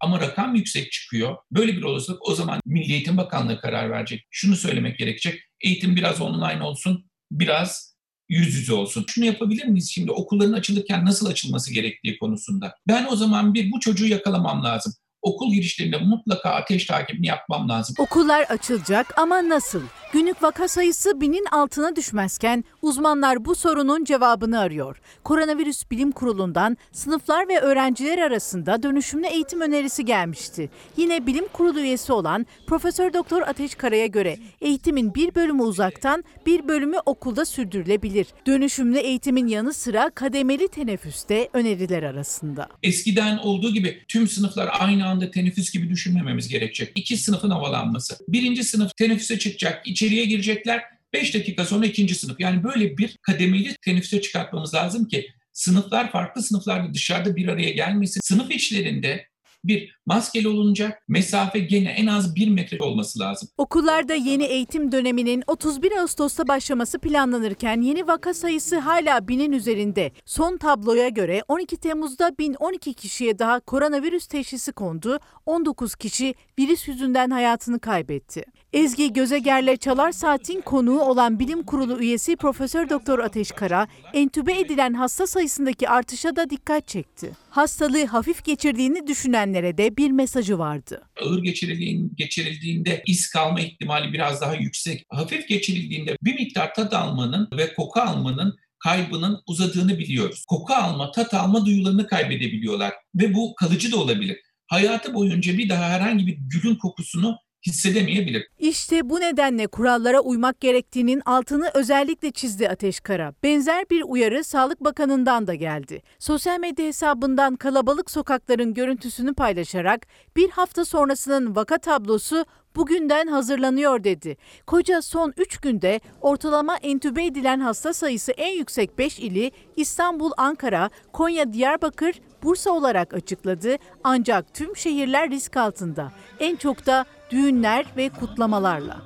Ama rakam yüksek çıkıyor. Böyle bir olasılık o zaman Milli Eğitim Bakanlığı karar verecek. Şunu söylemek gerekecek. Eğitim biraz online olsun, biraz yüz yüze olsun. Şunu yapabilir miyiz şimdi okulların açılırken nasıl açılması gerektiği konusunda? Ben o zaman bir bu çocuğu yakalamam lazım. Okul girişlerinde mutlaka ateş takibini yapmam lazım. Okullar açılacak ama nasıl? Günlük vaka sayısı binin altına düşmezken uzmanlar bu sorunun cevabını arıyor. Koronavirüs Bilim Kurulu'ndan sınıflar ve öğrenciler arasında dönüşümlü eğitim önerisi gelmişti. Yine Bilim Kurulu üyesi olan Profesör Doktor Ateş Kara'ya göre eğitimin bir bölümü uzaktan, bir bölümü okulda sürdürülebilir. Dönüşümlü eğitimin yanı sıra kademeli teneffüs de öneriler arasında. Eskiden olduğu gibi tüm sınıflar aynı anda teneffüs gibi düşünmememiz gerekecek. İki sınıfın havalanması. Birinci sınıf teneffüse çıkacak, içeriye girecekler. 5 dakika sonra ikinci sınıf. Yani böyle bir kademeli teneffüse çıkartmamız lazım ki sınıflar farklı sınıflarda dışarıda bir araya gelmesin. Sınıf içlerinde bir maskeli olunacak, mesafe gene en az bir metre olması lazım. Okullarda yeni eğitim döneminin 31 Ağustos'ta başlaması planlanırken yeni vaka sayısı hala binin üzerinde. Son tabloya göre 12 Temmuz'da 1012 kişiye daha koronavirüs teşhisi kondu. 19 kişi virüs yüzünden hayatını kaybetti. Ezgi Gözeger'le Çalar Saat'in konuğu olan Bilim Kurulu üyesi Profesör Doktor Ateş Kara, entübe edilen hasta sayısındaki artışa da dikkat çekti. Hastalığı hafif geçirdiğini düşünenlere de bir mesajı vardı. Ağır geçirildiğin, geçirildiğinde iz kalma ihtimali biraz daha yüksek. Hafif geçirildiğinde bir miktar tat almanın ve koku almanın kaybının uzadığını biliyoruz. Koku alma, tat alma duyularını kaybedebiliyorlar ve bu kalıcı da olabilir. Hayatı boyunca bir daha herhangi bir gülün kokusunu hissedemeyebilir. İşte bu nedenle kurallara uymak gerektiğinin altını özellikle çizdi Ateş Kara. Benzer bir uyarı Sağlık Bakanı'ndan da geldi. Sosyal medya hesabından kalabalık sokakların görüntüsünü paylaşarak bir hafta sonrasının vaka tablosu bugünden hazırlanıyor dedi. Koca son 3 günde ortalama entübe edilen hasta sayısı en yüksek 5 ili İstanbul, Ankara, Konya, Diyarbakır, Bursa olarak açıkladı. Ancak tüm şehirler risk altında. En çok da düğünler ve kutlamalarla.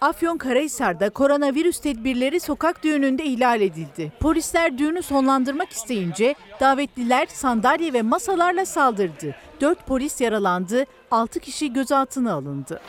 Afyonkarahisar'da koronavirüs tedbirleri sokak düğününde ihlal edildi. Polisler düğünü sonlandırmak isteyince davetliler sandalye ve masalarla saldırdı. 4 polis yaralandı, 6 kişi gözaltına alındı.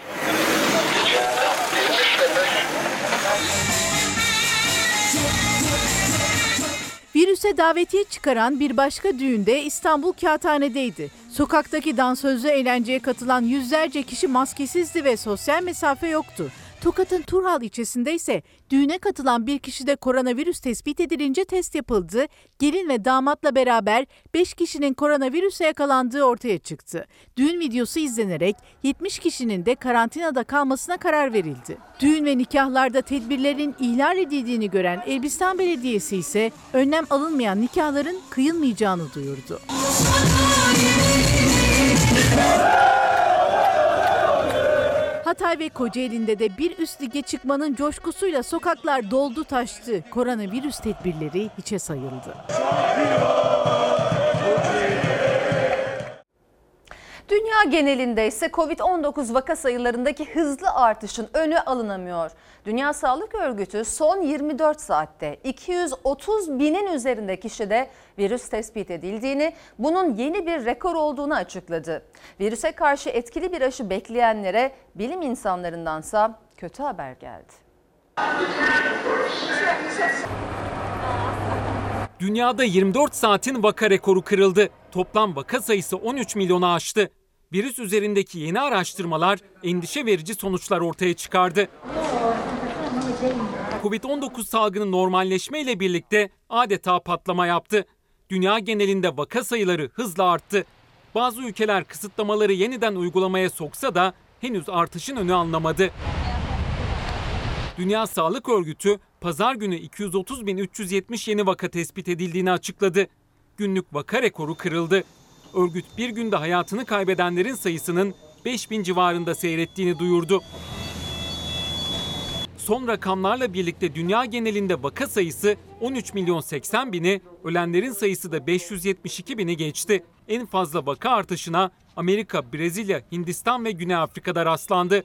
Virüse davetiye çıkaran bir başka düğünde İstanbul Kağıthane'deydi. Sokaktaki dansözlü eğlenceye katılan yüzlerce kişi maskesizdi ve sosyal mesafe yoktu. Tokat'ın Turhal ilçesinde ise düğüne katılan bir kişide koronavirüs tespit edilince test yapıldı. Gelin ve damatla beraber 5 kişinin koronavirüse yakalandığı ortaya çıktı. Düğün videosu izlenerek 70 kişinin de karantinada kalmasına karar verildi. Düğün ve nikahlarda tedbirlerin ihlal edildiğini gören Elbistan Belediyesi ise önlem alınmayan nikahların kıyılmayacağını duyurdu. Hatay ve Kocaeli'nde de bir üst lige çıkmanın coşkusuyla sokaklar doldu taştı. Koronavirüs tedbirleri hiçe sayıldı. Dünya genelinde ise Covid-19 vaka sayılarındaki hızlı artışın önü alınamıyor. Dünya Sağlık Örgütü son 24 saatte 230 binin üzerinde kişide virüs tespit edildiğini, bunun yeni bir rekor olduğunu açıkladı. Virüse karşı etkili bir aşı bekleyenlere bilim insanlarındansa kötü haber geldi. Dünyada 24 saatin vaka rekoru kırıldı. Toplam vaka sayısı 13 milyonu aştı. Virüs üzerindeki yeni araştırmalar endişe verici sonuçlar ortaya çıkardı. Covid-19 salgını normalleşme ile birlikte adeta patlama yaptı. Dünya genelinde vaka sayıları hızla arttı. Bazı ülkeler kısıtlamaları yeniden uygulamaya soksa da henüz artışın önü anlamadı. Dünya Sağlık Örgütü pazar günü 230.370 yeni vaka tespit edildiğini açıkladı. Günlük vaka rekoru kırıldı. Örgüt bir günde hayatını kaybedenlerin sayısının 5000 civarında seyrettiğini duyurdu. Son rakamlarla birlikte dünya genelinde vaka sayısı 13 milyon 80 bini, ölenlerin sayısı da 572 bini geçti. En fazla vaka artışına Amerika, Brezilya, Hindistan ve Güney Afrika'da rastlandı.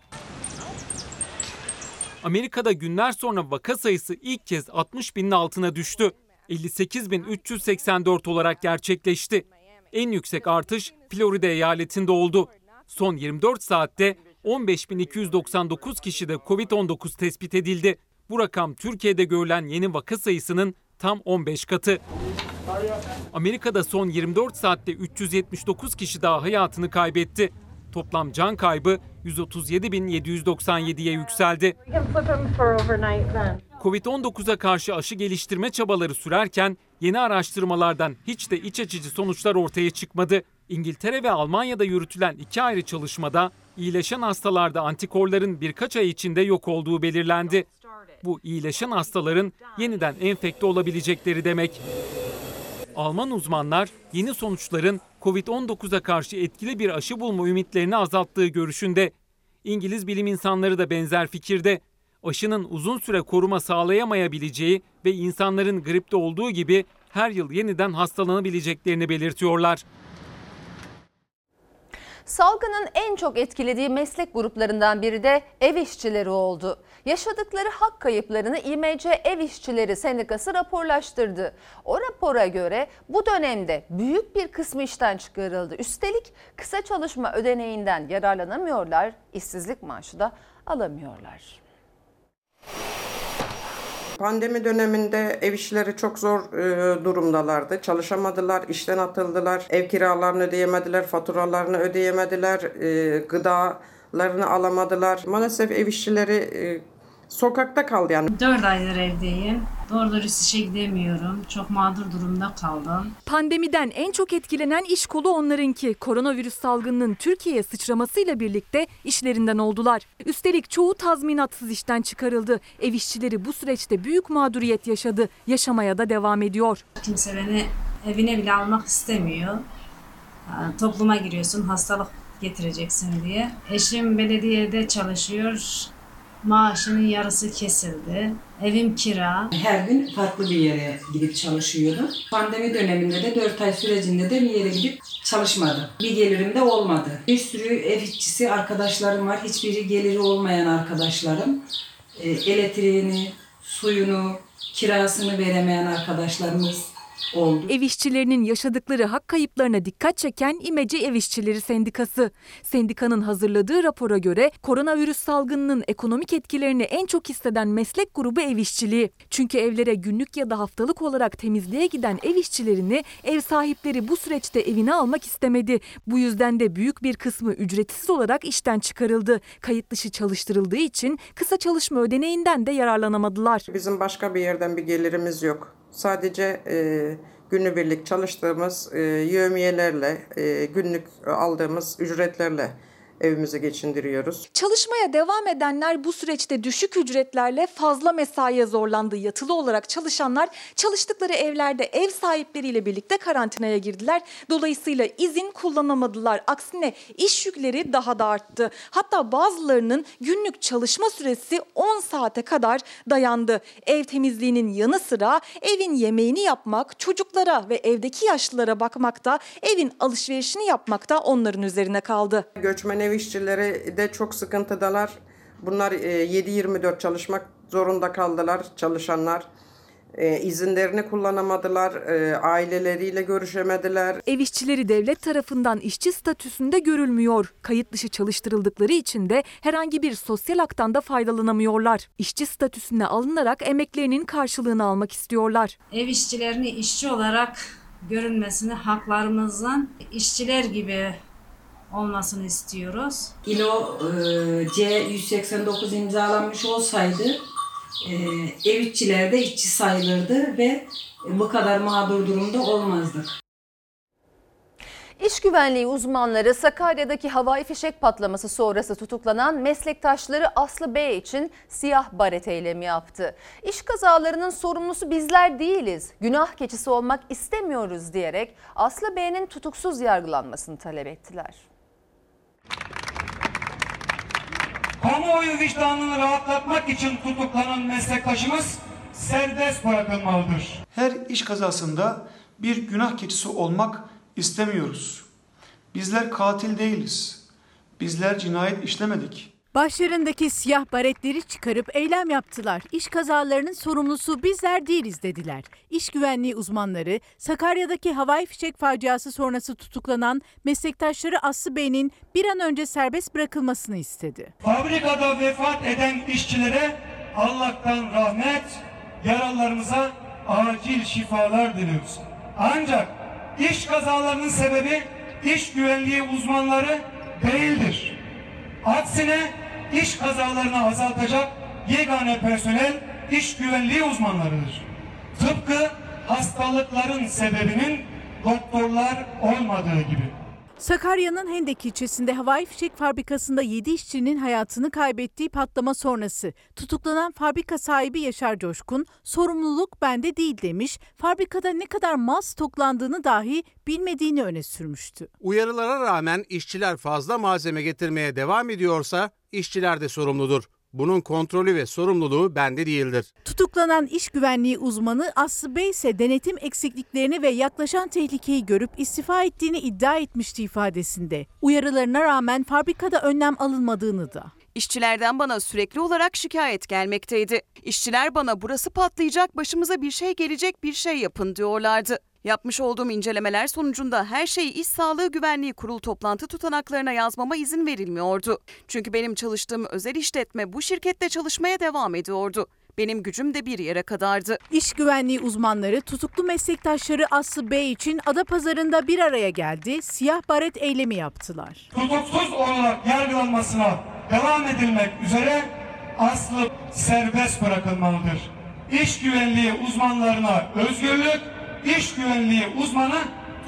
Amerika'da günler sonra vaka sayısı ilk kez 60 binin altına düştü. 58.384 olarak gerçekleşti. En yüksek artış Florida eyaletinde oldu. Son 24 saatte 15.299 kişide Covid-19 tespit edildi. Bu rakam Türkiye'de görülen yeni vaka sayısının tam 15 katı. Amerika'da son 24 saatte 379 kişi daha hayatını kaybetti. Toplam can kaybı 137.797'ye yükseldi. Covid-19'a karşı aşı geliştirme çabaları sürerken yeni araştırmalardan hiç de iç açıcı sonuçlar ortaya çıkmadı. İngiltere ve Almanya'da yürütülen iki ayrı çalışmada iyileşen hastalarda antikorların birkaç ay içinde yok olduğu belirlendi. Bu iyileşen hastaların yeniden enfekte olabilecekleri demek. Alman uzmanlar yeni sonuçların Covid-19'a karşı etkili bir aşı bulma ümitlerini azalttığı görüşünde. İngiliz bilim insanları da benzer fikirde. Aşının uzun süre koruma sağlayamayabileceği ve insanların gripte olduğu gibi her yıl yeniden hastalanabileceklerini belirtiyorlar. Salgının en çok etkilediği meslek gruplarından biri de ev işçileri oldu. Yaşadıkları hak kayıplarını İMC Ev İşçileri Sendikası raporlaştırdı. O rapora göre bu dönemde büyük bir kısmı işten çıkarıldı. Üstelik kısa çalışma ödeneğinden yararlanamıyorlar, işsizlik maaşı da alamıyorlar. Pandemi döneminde ev işçileri çok zor e, durumdalardı. Çalışamadılar, işten atıldılar, ev kiralarını ödeyemediler, faturalarını ödeyemediler, e, gıdalarını alamadılar. Maalesef ev işçileri e, sokakta kaldı yani. 4 aydır evdeyim. Doğru dürüst işe gidemiyorum. Çok mağdur durumda kaldım. Pandemiden en çok etkilenen iş kolu onlarınki. Koronavirüs salgınının Türkiye'ye sıçramasıyla birlikte işlerinden oldular. Üstelik çoğu tazminatsız işten çıkarıldı. Ev işçileri bu süreçte büyük mağduriyet yaşadı. Yaşamaya da devam ediyor. Kimse beni evine bile almak istemiyor. Ha, Topluma giriyorsun hastalık getireceksin diye. Eşim belediyede çalışıyor. Maaşının yarısı kesildi. Evim kira. Her gün farklı bir yere gidip çalışıyordum. Pandemi döneminde de 4 ay sürecinde de bir yere gidip çalışmadım. Bir gelirim de olmadı. Bir sürü ev işçisi arkadaşlarım var. Hiçbiri geliri olmayan arkadaşlarım. E, elektriğini, suyunu, kirasını veremeyen arkadaşlarımız oldu. Ev işçilerinin yaşadıkları hak kayıplarına dikkat çeken İmece Ev İşçileri Sendikası. Sendikanın hazırladığı rapora göre koronavirüs salgınının ekonomik etkilerini en çok hisseden meslek grubu ev işçiliği. Çünkü evlere günlük ya da haftalık olarak temizliğe giden ev işçilerini ev sahipleri bu süreçte evine almak istemedi. Bu yüzden de büyük bir kısmı ücretsiz olarak işten çıkarıldı. Kayıt dışı çalıştırıldığı için kısa çalışma ödeneğinden de yararlanamadılar. Bizim başka bir yerden bir gelirimiz yok. Sadece e, günübirlik çalıştığımız e, yövmiyelerle, e, günlük aldığımız ücretlerle evimizi geçindiriyoruz. Çalışmaya devam edenler bu süreçte düşük ücretlerle fazla mesaiye zorlandı. Yatılı olarak çalışanlar çalıştıkları evlerde ev sahipleriyle birlikte karantinaya girdiler. Dolayısıyla izin kullanamadılar. Aksine iş yükleri daha da arttı. Hatta bazılarının günlük çalışma süresi 10 saate kadar dayandı. Ev temizliğinin yanı sıra evin yemeğini yapmak, çocuklara ve evdeki yaşlılara bakmak da evin alışverişini yapmak da onların üzerine kaldı. Göçmen ev işçileri de çok sıkıntıdalar. Bunlar e, 7-24 çalışmak zorunda kaldılar çalışanlar. E, izinlerini kullanamadılar, e, aileleriyle görüşemediler. Ev işçileri devlet tarafından işçi statüsünde görülmüyor. Kayıt dışı çalıştırıldıkları için de herhangi bir sosyal haktan da faydalanamıyorlar. İşçi statüsüne alınarak emeklerinin karşılığını almak istiyorlar. Ev işçilerini işçi olarak görünmesini haklarımızın işçiler gibi olmasını istiyoruz. İLO e, C189 imzalanmış olsaydı e, ev işçileri de işçi sayılırdı ve bu kadar mağdur durumda olmazdık. İş güvenliği uzmanları Sakarya'daki havai fişek patlaması sonrası tutuklanan meslektaşları Aslı Bey için siyah baret eylemi yaptı. İş kazalarının sorumlusu bizler değiliz, günah keçisi olmak istemiyoruz diyerek Aslı Bey'in tutuksuz yargılanmasını talep ettiler. Kamuoyu vicdanını rahatlatmak için tutuklanan meslektaşımız serbest bırakılmalıdır. Her iş kazasında bir günah keçisi olmak istemiyoruz. Bizler katil değiliz. Bizler cinayet işlemedik. Başlarındaki siyah baretleri çıkarıp eylem yaptılar. İş kazalarının sorumlusu bizler değiliz dediler. İş güvenliği uzmanları Sakarya'daki havai fişek faciası sonrası tutuklanan meslektaşları Aslı Bey'in bir an önce serbest bırakılmasını istedi. Fabrikada vefat eden işçilere Allah'tan rahmet, yaralılarımıza acil şifalar diliyoruz. Ancak iş kazalarının sebebi iş güvenliği uzmanları değildir. Aksine iş kazalarını azaltacak yegane personel iş güvenliği uzmanlarıdır. Tıpkı hastalıkların sebebinin doktorlar olmadığı gibi. Sakarya'nın Hendek ilçesinde havai fişek fabrikasında 7 işçinin hayatını kaybettiği patlama sonrası tutuklanan fabrika sahibi Yaşar Coşkun sorumluluk bende değil demiş, fabrikada ne kadar mal stoklandığını dahi bilmediğini öne sürmüştü. Uyarılara rağmen işçiler fazla malzeme getirmeye devam ediyorsa işçiler de sorumludur. Bunun kontrolü ve sorumluluğu bende değildir. Tutuklanan iş güvenliği uzmanı Aslı Bey ise denetim eksikliklerini ve yaklaşan tehlikeyi görüp istifa ettiğini iddia etmişti ifadesinde. Uyarılarına rağmen fabrikada önlem alınmadığını da. İşçilerden bana sürekli olarak şikayet gelmekteydi. İşçiler bana burası patlayacak, başımıza bir şey gelecek bir şey yapın diyorlardı. Yapmış olduğum incelemeler sonucunda her şeyi İş Sağlığı Güvenliği Kurulu toplantı tutanaklarına yazmama izin verilmiyordu. Çünkü benim çalıştığım özel işletme bu şirkette çalışmaya devam ediyordu. Benim gücüm de bir yere kadardı. İş güvenliği uzmanları tutuklu meslektaşları Aslı Bey için Adapazarı'nda bir araya geldi, siyah baret eylemi yaptılar. Tutuksuz olarak yargılanmasına devam edilmek üzere Aslı serbest bırakılmalıdır. İş güvenliği uzmanlarına özgürlük, iş güvenliği uzmanı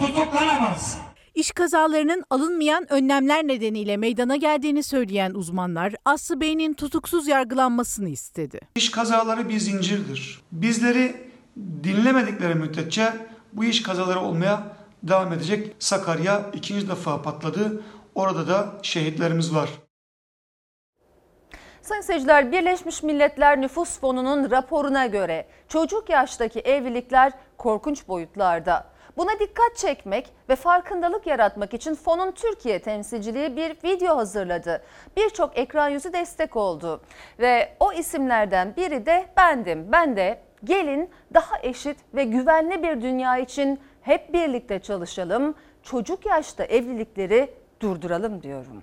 tutuklanamaz. İş kazalarının alınmayan önlemler nedeniyle meydana geldiğini söyleyen uzmanlar Aslı Bey'in tutuksuz yargılanmasını istedi. İş kazaları bir zincirdir. Bizleri dinlemedikleri müddetçe bu iş kazaları olmaya devam edecek. Sakarya ikinci defa patladı. Orada da şehitlerimiz var. Sayın seyirciler Birleşmiş Milletler Nüfus Fonu'nun raporuna göre çocuk yaştaki evlilikler korkunç boyutlarda. Buna dikkat çekmek ve farkındalık yaratmak için fonun Türkiye temsilciliği bir video hazırladı. Birçok ekran yüzü destek oldu. Ve o isimlerden biri de bendim. Ben de gelin daha eşit ve güvenli bir dünya için hep birlikte çalışalım. Çocuk yaşta evlilikleri durduralım diyorum.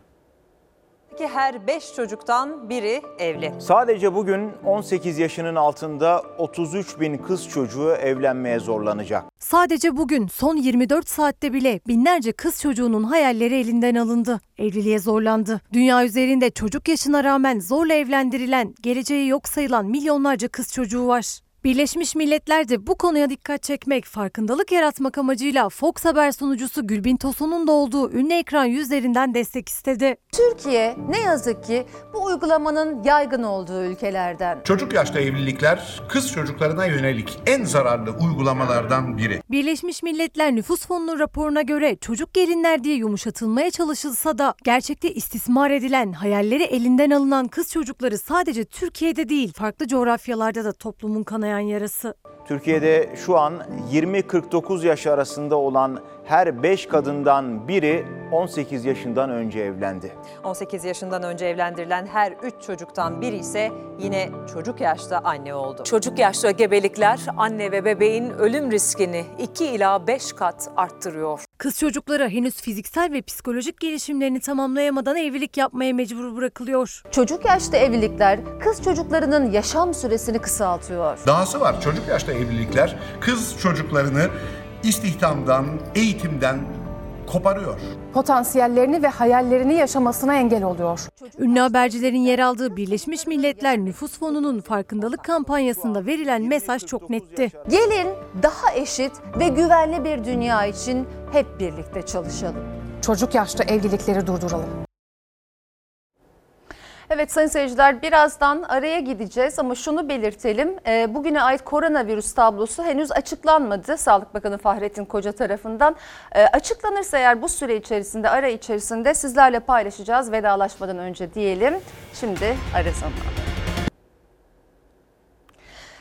Ki her 5 çocuktan biri evli. Sadece bugün 18 yaşının altında 33 bin kız çocuğu evlenmeye zorlanacak. Sadece bugün son 24 saatte bile binlerce kız çocuğunun hayalleri elinden alındı. Evliliğe zorlandı. Dünya üzerinde çocuk yaşına rağmen zorla evlendirilen, geleceği yok sayılan milyonlarca kız çocuğu var. Birleşmiş Milletler de bu konuya dikkat çekmek, farkındalık yaratmak amacıyla Fox Haber sunucusu Gülbin Tosun'un da olduğu ünlü ekran yüzlerinden destek istedi. Türkiye ne yazık ki bu uygulamanın yaygın olduğu ülkelerden. Çocuk yaşta evlilikler kız çocuklarına yönelik en zararlı uygulamalardan biri. Birleşmiş Milletler Nüfus Fonu'nun raporuna göre çocuk gelinler diye yumuşatılmaya çalışılsa da gerçekte istismar edilen, hayalleri elinden alınan kız çocukları sadece Türkiye'de değil farklı coğrafyalarda da toplumun kanayan yarası. Türkiye'de şu an 20-49 yaş arasında olan her 5 kadından biri 18 yaşından önce evlendi. 18 yaşından önce evlendirilen her 3 çocuktan biri ise yine çocuk yaşta anne oldu. Çocuk yaşta gebelikler anne ve bebeğin ölüm riskini 2 ila 5 kat arttırıyor. Kız çocukları henüz fiziksel ve psikolojik gelişimlerini tamamlayamadan evlilik yapmaya mecbur bırakılıyor. Çocuk yaşta evlilikler kız çocuklarının yaşam süresini kısaltıyor. Dahası var çocuk yaşta evlilikler kız çocuklarını istihdamdan, eğitimden koparıyor. Potansiyellerini ve hayallerini yaşamasına engel oluyor. Ünlü habercilerin yer aldığı Birleşmiş Milletler Nüfus Fonu'nun farkındalık kampanyasında verilen mesaj çok netti. Gelin daha eşit ve güvenli bir dünya için hep birlikte çalışalım. Çocuk yaşta evlilikleri durduralım. Evet sayın seyirciler birazdan araya gideceğiz ama şunu belirtelim. E, bugüne ait koronavirüs tablosu henüz açıklanmadı Sağlık Bakanı Fahrettin Koca tarafından. E, açıklanırsa eğer bu süre içerisinde ara içerisinde sizlerle paylaşacağız vedalaşmadan önce diyelim. Şimdi ara zamanı.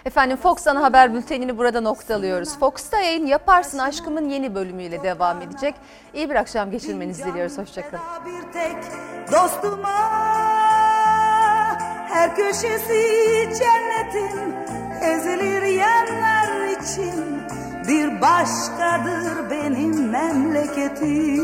Efendim Fox Ana Haber Bülteni'ni burada noktalıyoruz. Fox'ta yayın Yaparsın Aşkımın yeni bölümüyle devam edecek. İyi bir akşam geçirmenizi diliyoruz. Hoşçakalın. dostuma Her köşesi cennetin ezilir yanlar için. Bir başkadır benim memleketim